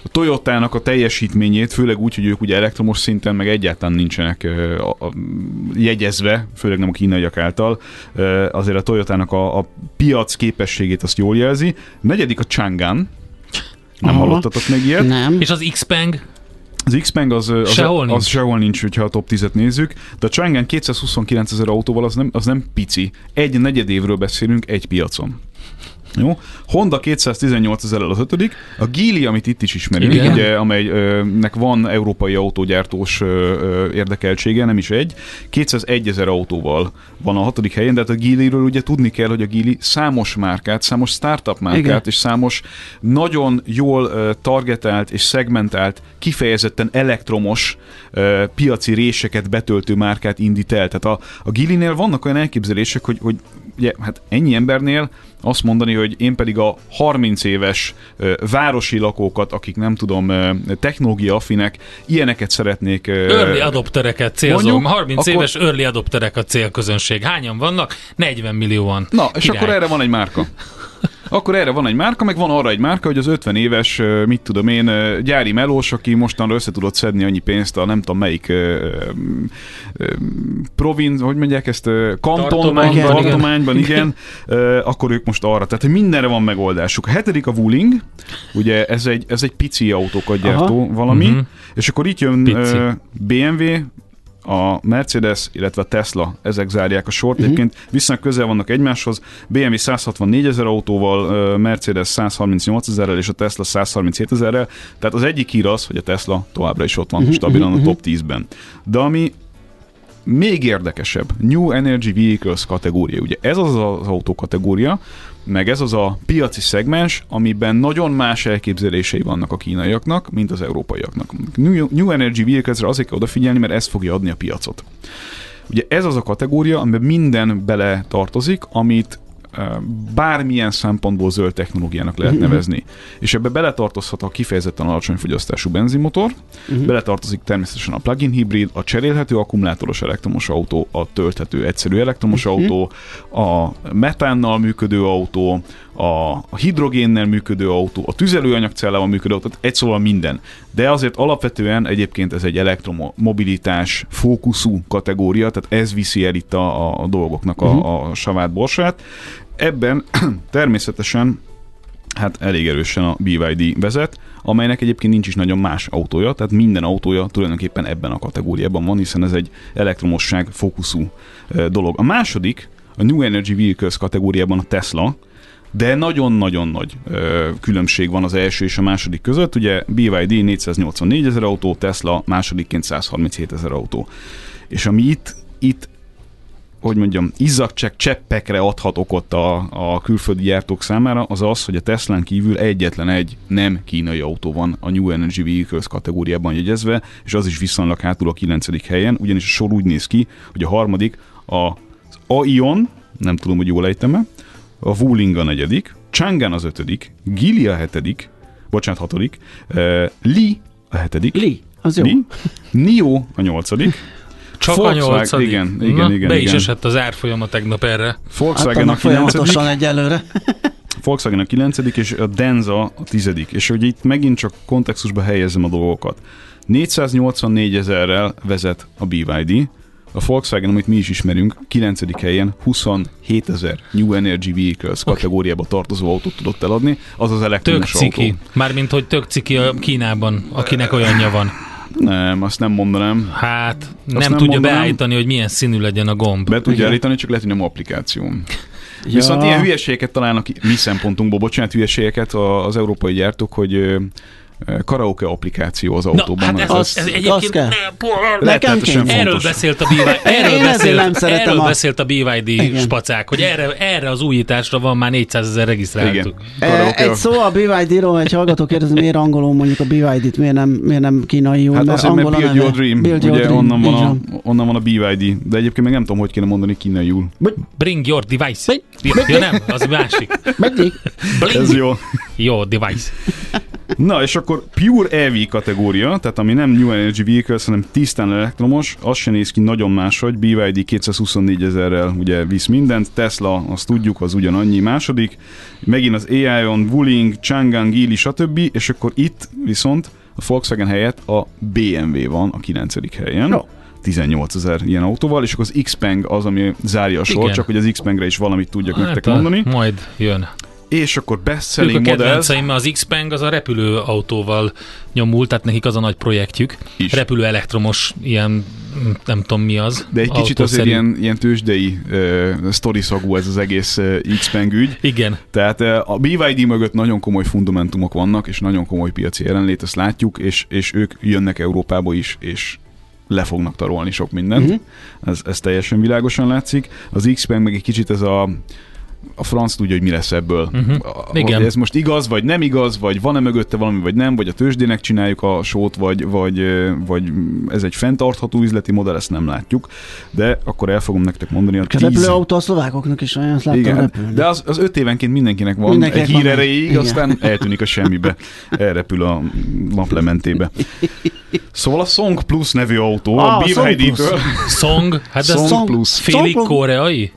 a Toyotának a teljesítményét, főleg úgy, hogy ők ugye elektromos szinten meg egyáltalán nincsenek a, a, jegyezve, főleg nem a kínaiak által, azért a Toyotának a, a piac képességét azt jól jelzi. Negyedik a Chang'an, nem Aha. hallottatok még ilyet? Nem. És az Xpeng? Az Xpeng az, az, sehol, az, nincs. az sehol nincs, hogyha a top 10-et nézzük, de a Chang'an 229 ezer autóval az nem, az nem pici. Egy negyed évről beszélünk egy piacon. Jó? Honda 218 ezerrel az ötödik. A Geely, amit itt is ismerünk, Igen. ugye, amelynek van európai autógyártós érdekeltsége, nem is egy, 201 ezer autóval van a hatodik helyen, de hát a Geely-ről ugye tudni kell, hogy a Geely számos márkát, számos startup márkát, Igen. és számos nagyon jól targetált és szegmentált, kifejezetten elektromos piaci réseket betöltő márkát indít el. Tehát a, a Geely-nél vannak olyan elképzelések, hogy, hogy ugye, hát ennyi embernél azt mondani, hogy én pedig a 30 éves városi lakókat, akik nem tudom, technológia affinek, ilyeneket szeretnék. Early adoptereket célzom. mondjuk, 30 akkor- éves early adopterek a célközönség. Hányan vannak? 40 millióan. Na, és Király. akkor erre van egy márka. Akkor erre van egy márka, meg van arra egy márka, hogy az 50 éves, mit tudom én, gyári melós, aki mostanra össze tudott szedni annyi pénzt a nem tudom melyik ö, ö, provin, hogy mondják ezt, kantonban, Tartományban, igen. igen, akkor ők most arra. Tehát hogy mindenre van megoldásuk. A hetedik a Wuling, ugye ez egy, ez egy pici autókat gyártó Aha. valami, Mhm. és akkor itt jön Pici. BMW, a Mercedes, illetve a Tesla, ezek zárják a sort. Mhm. Uh-huh. Egyébként viszonylag közel vannak egymáshoz. BMW 164 ezer autóval, Mercedes 138 ezerrel és a Tesla 137 ezerrel. Tehát az egyik hír az, hogy a Tesla továbbra is ott van Mhm, stabilan mhm, a top 10-ben. De ami még érdekesebb, New Energy Vehicles kategória. Ugye ez az az autó kategória, meg ez az a piaci szegmens, amiben nagyon más elképzelései vannak a kínaiaknak, mint az európaiaknak. New, New Energy Vehicles-re azért kell odafigyelni, mert ez fogja adni a piacot. Ugye ez az a kategória, amiben minden bele tartozik, amit bármilyen szempontból zöld technológiának lehet nevezni. És ebbe beletartozhat a kifejezetten alacsony fogyasztású benzinmotor, Mhm. beletartozik természetesen a plug-in hibrid, a cserélhető akkumulátoros elektromos autó, a tölthető egyszerű elektromos Mhm. autó, a metánnal működő autó, a, hidrogénnel működő autó, a tüzelőanyagcellával működő autó, tehát egy szóval minden. De azért alapvetően egyébként ez egy elektromobilitás fókuszú kategória, tehát ez viszi el itt a, a dolgoknak a, a savát borsát. Ebben természetesen hát elég erősen a BYD vezet, amelynek egyébként nincs is nagyon más autója, tehát minden autója tulajdonképpen ebben a kategóriában van, hiszen ez egy elektromosság fókuszú dolog. A második, a New Energy Vehicles kategóriában a Tesla, de nagyon-nagyon nagy ö, különbség van az első és a második között. Ugye BYD 484 ezer autó, Tesla másodikként 137 ezer autó. És ami itt, itt hogy mondjam, izzadság cseppekre adhat okot a, a külföldi gyártók számára, az az, hogy a Teslán kívül egyetlen egy nem kínai autó van a New Energy Vehicles kategóriában jegyezve, és az is viszonylag hátul a 9. helyen, ugyanis a sor úgy néz ki, hogy a harmadik az Aion, nem tudom, hogy jól ejtem-e, a Wuling a negyedik, Chang'an az ötödik, Geely a hetedik, bocsánat, hatodik, uh, Li a hetedik, Li, az jó. Li, Nio a nyolcadik, Csak Volkswagen- a nyolcadik. igen, igen, Na, igen, Be is igen. esett az árfolyama tegnap erre. Hát Volkswagen a annak 9 folyamatosan egyelőre. Volkswagen a 9 és a Denza a 10 És hogy itt megint csak kontextusba helyezem a dolgokat. 484 ezerrel vezet a BYD, a Volkswagen, amit mi is ismerünk, 9. helyen 27 ezer New Energy Vehicles Oké. kategóriába tartozó autót tudott eladni, az az Tök elektromos ciki. autó. Mármint, hogy tök ciki a Kínában, akinek olyanja van. Nem, azt nem mondanám. Hát nem, nem tudja mondanám. beállítani, hogy milyen színű legyen a gomb. Be tudja Igen. állítani, csak lehet, hogy nem applikáció. Viszont ilyen hülyeségeket találnak mi szempontunkból, bocsánat, hülyeségeket az európai gyártók, hogy karaoke applikáció az Na, autóban. hát ez, az, ez egyébként kell. ne, rettenetesen Nekem Erről beszélt a BYD, erről, Én beszélt, nem erről a- beszélt a BYD Igen. spacák, hogy erre, erre az újításra van már 400 ezer regisztráltuk. Igen. E, Egy a- szó a BYD-ról, egy hallgató kérdezi, miért angolul mondjuk a BYD-t, miért nem, miért nem kínaiul, Hát azért, mert Build. Your Dream, Build Your ugye Dream, onnan van, a, onnan van a BYD, de egyébként meg nem tudom, hogy kéne mondani kínaiul. Bring your device. Ja, nem, az másik. Mindig. Ez jó. Jó, device. Na, és akkor Pure EV kategória, tehát ami nem New Energy Vehicle, hanem tisztán elektromos, az se néz ki nagyon máshogy, BYD 224 ezerrel ugye visz mindent, Tesla, azt tudjuk, az ugyanannyi második, megint az Aion, Wuling, Chang'an, Geely, stb. És akkor itt viszont a Volkswagen helyett a BMW van a 9. helyen. Jó. 18 ezer ilyen autóval, és akkor az Xpeng az, ami zárja a sor, Igen. csak hogy az Xpengre is valamit tudjak nektek a- mondani. Majd jön. És akkor best-selling a modell. kedvenceim, mert az Xpeng az a repülő autóval nyomult, tehát nekik az a nagy projektjük. Is. Repülő elektromos, ilyen, nem tudom mi az. De egy kicsit azért ilyen, ilyen tőzsdei uh, sztoriszagú ez az egész uh, Xpeng ügy. Igen, Tehát uh, a BYD mögött nagyon komoly fundamentumok vannak, és nagyon komoly piaci jelenlét, ezt látjuk, és, és ők jönnek Európába is, és le fognak tarolni sok mindent. Uh-huh. Ez, ez teljesen világosan látszik. Az Xpeng meg egy kicsit ez a a franc tudja, hogy mi lesz ebből. A- Igen. Ez most igaz, vagy nem igaz, vagy van-e mögötte valami, vagy nem, vagy a tőzsdének csináljuk a sót, vagy, vagy, vagy ez egy fenntartható üzleti modell, ezt nem látjuk. De akkor el fogom nektek mondani a A tíz... repülőautó a szlovákoknak is olyan, azt láttam Igen, repülni. de az, az öt évenként mindenkinek van Mindenkinek egy van hír egy. erejéig, Igen. aztán eltűnik a semmibe, elrepül a naplementébe. Szóval a Song Plus nevű autó, a Ah, Song BYD-től. Song, hát ez Song Song- Plus. félig Song- koreai?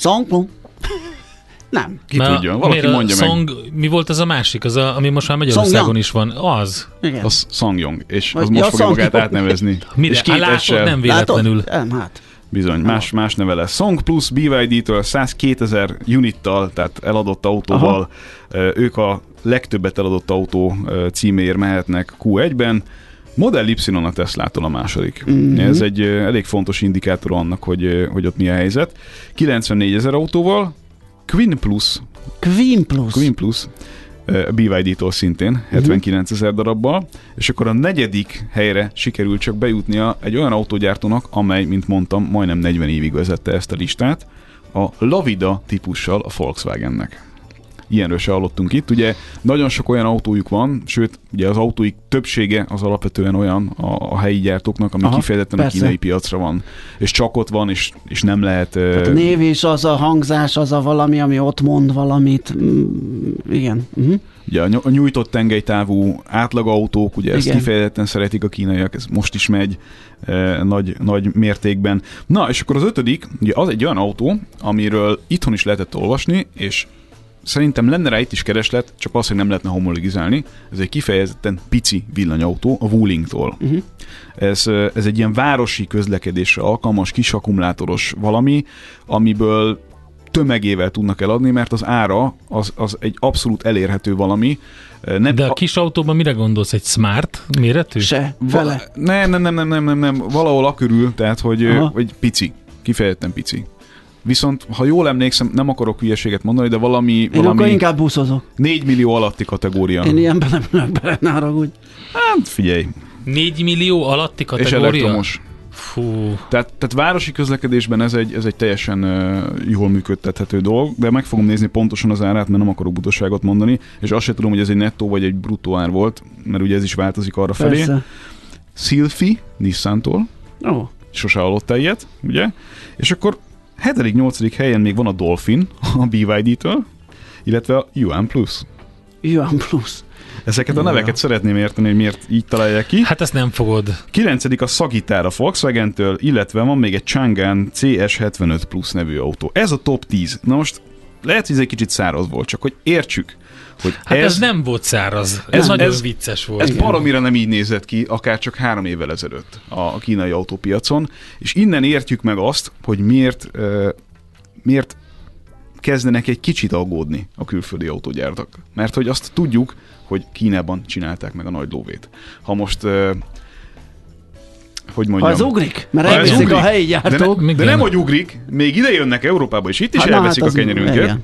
Nem. Ki Mert tudja, valaki mondja meg. Song, Mi volt az a másik, az a, ami most már Magyarországon is van? Az. Igen. Az Songyong, és Vagy- az most ja, fogja magát átnevezni. Mire? És két látod, essel. nem véletlenül. Látod? Nem, hát. Bizony, más, más neve lesz. Song Plus BYD-től 102 ezer unittal, tehát eladott autóval, Ö, ők a legtöbbet eladott autó címéért mehetnek Q1-ben. Model Y a Teslától a második. Mhm. Ez egy elég fontos indikátor annak, hogy, hogy ott mi a helyzet. 94 ezer autóval, Queen Plus, Queen Plus. Queen Plus, BYD-tól szintén, 79 ezer darabbal, és akkor a negyedik helyre sikerült csak bejutnia egy olyan autógyártónak, amely, mint mondtam, majdnem 40 évig vezette ezt a listát, a Lavida típussal a Volkswagennek. Ilyenről se hallottunk itt. Ugye nagyon sok olyan autójuk van, sőt, ugye az autóik többsége az alapvetően olyan a, a helyi gyártóknak, ami Aha, kifejezetten persze. a kínai piacra van. És csak ott van, és, és nem lehet... Tehát a név is, az a hangzás, az a valami, ami ott mond valamit. Mm, igen. Uh-huh. Ugye a ny- a nyújtott tengelytávú átlagautók, ugye ezt Igen. kifejezetten szeretik a kínaiak, ez most is megy e, nagy, nagy mértékben. Na, és akkor az ötödik, ugye az egy olyan autó, amiről itthon is lehetett olvasni, és szerintem lenne rá itt is kereslet, csak az, hogy nem lehetne homologizálni. Ez egy kifejezetten pici villanyautó a Wulingtól. Uh-huh. Ez, ez egy ilyen városi közlekedésre alkalmas, kis akkumulátoros valami, amiből tömegével tudnak eladni, mert az ára az, az egy abszolút elérhető valami. Nem, De a kis autóban mire gondolsz? Egy smart méretű? Se, Va- fele. nem, nem, nem, nem, nem, nem, nem, valahol a körül, tehát hogy, Aha. hogy pici, kifejezetten pici. Viszont, ha jól emlékszem, nem akarok hülyeséget mondani, de valami, Én akkor valami inkább buszozok. 4 millió alatti kategória. Én ilyenben nem ülök bele, ne haragudj. Hát figyelj, 4 millió alatti és kategória? elektromos. Fú, Tehát, tehát városi közlekedésben ez egy, ez egy teljesen uh, jól működtethető dolog, de meg fogom nézni pontosan az árát, mert nem akarok butaságot mondani, és azt sem tudom, hogy ez egy nettó vagy egy bruttó ár volt, mert ugye ez is változik arra felé. Sylphy, Nissan-tól, Ó, sose hallottál ilyet, ugye? És akkor 7.-8. helyen még van a Dolphin, a BYD-től, illetve a Yuan Plus. Yuan Plus. Ezeket a Ja. neveket szeretném érteni, hogy miért így találják ki. hát ezt nem fogod. 9. a Sagitár a Volkswagen-től, illetve van még egy Chang'an CS75 Plus nevű autó. Ez a top 10. Na most lehet, hogy ez egy kicsit száraz volt, csak hogy értsük, hogy Hát ez, ez, nem volt száraz. Ez, Ez- nagyon ez- vicces volt. ez baromira nem így nézett ki, akár csak három évvel ezelőtt a kínai autópiacon, és innen értjük meg azt, hogy miért, miért kezdenek egy kicsit aggódni a külföldi autógyártak. Mert hogy azt tudjuk, hogy Kínában csinálták meg a nagy lóvét. Ha most, hogy Ha mondjam... ez ugrik, mert Ha ez elviszik ugrik, a helyi de, gyártók. ne, de nem, hogy ugrik, még ide jönnek Európába, és itt is Hát elveszik hát a kenyerünket.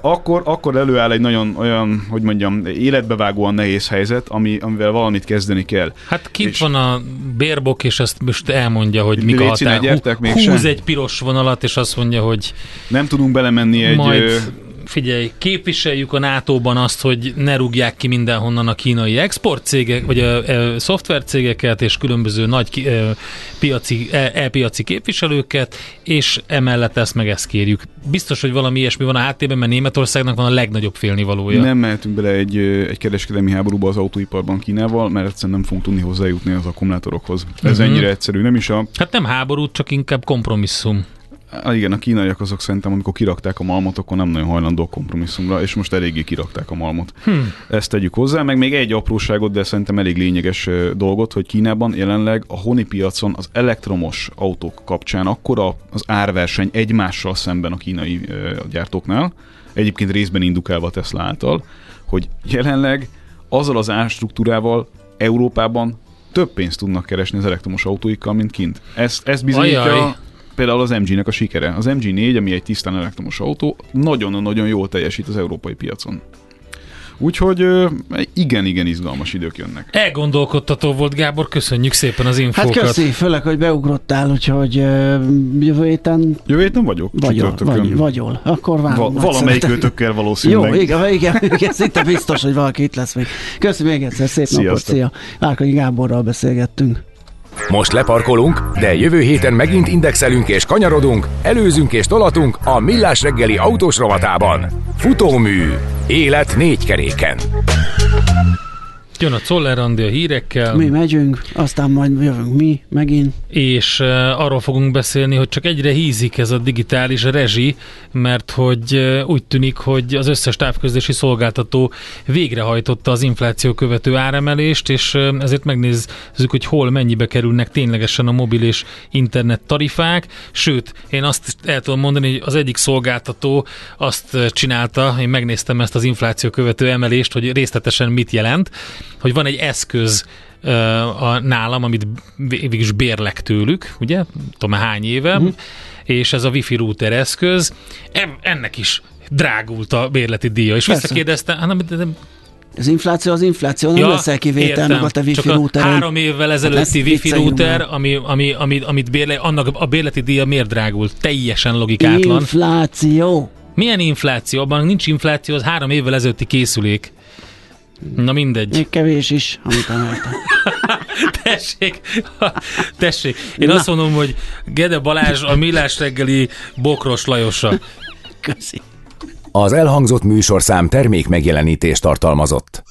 Akkor, akkor előáll egy nagyon olyan, hogy mondjam, életbevágóan nehéz helyzet, ami, amivel valamit kezdeni kell. Hát kint és van a bérbok, és ezt most elmondja, hogy mik a határ. Húz egy piros vonalat, és azt mondja, hogy nem tudunk belemenni egy... Majd figyelj, képviseljük a NATO-ban azt, hogy ne rúgják ki mindenhonnan a kínai exportcégek, vagy a, a szoftvercégeket és különböző nagy e, piaci, e, e-piaci képviselőket, és emellett ezt meg ezt kérjük. Biztos, hogy valami ilyesmi van a háttérben, mert Németországnak van a legnagyobb félnivalója. Nem mehetünk bele egy, egy kereskedelmi háborúba az autóiparban Kínával, mert egyszerűen nem fogunk tudni hozzájutni az akkumulátorokhoz. Ez uh-huh. ennyire egyszerű, nem is a... Hát nem háború, csak inkább kompromisszum. Ah, igen, a kínaiak azok szerintem, amikor kirakták a malmot, akkor nem nagyon hajlandó kompromisszumra, és most eléggé kirakták a malmot. Hmm. Ezt tegyük hozzá, meg még egy apróságot, de szerintem elég lényeges dolgot, hogy Kínában jelenleg a honi piacon az elektromos autók kapcsán akkora az árverseny egymással szemben a kínai gyártóknál, egyébként részben indukálva Tesla által, hogy jelenleg azzal az árstruktúrával Európában több pénzt tudnak keresni az elektromos autóikkal, mint kint. Ez, ez bizonyítja... Ajaj például az MG-nek a sikere. Az MG4, ami egy tisztán elektromos autó, nagyon-nagyon jól teljesít az európai piacon. Úgyhogy igen-igen izgalmas idők jönnek. Elgondolkodtató volt, Gábor, köszönjük szépen az infókat. Hát köszi, főleg, hogy beugrottál, úgyhogy jövő héten... Jövő héten vagyok? Vagyol, vagy, vagyol. Akkor várom. Va- valamelyik őtökkel valószínűleg. Jó, igen, igen, igen, szinte biztos, hogy valaki itt lesz még. Köszönöm még egyszer, szép Sziasztok. napot, szia. Várkonyi Gáborral beszélgettünk. Most leparkolunk, de jövő héten megint indexelünk és kanyarodunk, előzünk és tolatunk a Millás reggeli autós rovatában. Futómű. Élet négy keréken. Jön a Czoller a hírekkel. Mi megyünk, aztán majd jövünk mi megint. És uh, arról fogunk beszélni, hogy csak egyre hízik ez a digitális rezsi, mert hogy uh, úgy tűnik, hogy az összes távközlési szolgáltató végrehajtotta az infláció követő áremelést, és uh, ezért megnézzük, hogy hol mennyibe kerülnek ténylegesen a mobil és internet tarifák. Sőt, én azt el tudom mondani, hogy az egyik szolgáltató azt csinálta, én megnéztem ezt az infláció követő emelést, hogy részletesen mit jelent, hogy van egy eszköz a nálam, amit végig bérlek tőlük, ugye, tudom hány éve, uh-huh. és ez a wifi router eszköz, ennek is drágult a bérleti díja, és visszakérdezte, hát nem, az infláció az infláció, nem ja, leszel kivétel meg a te wifi router. Három évvel ezelőtti hát wifi router, ami, ami, ami, amit bérle, annak a bérleti díja miért drágult? Teljesen logikátlan. Infláció. Milyen infláció? Abban nincs infláció, az három évvel ezelőtti készülék. Na mindegy. Még kevés is, amit emeltem. tessék, tessék. Én Na. azt mondom, hogy Gede Balázs a Millás reggeli Bokros Lajosa. Köszi. Az elhangzott műsorszám termék megjelenítést tartalmazott.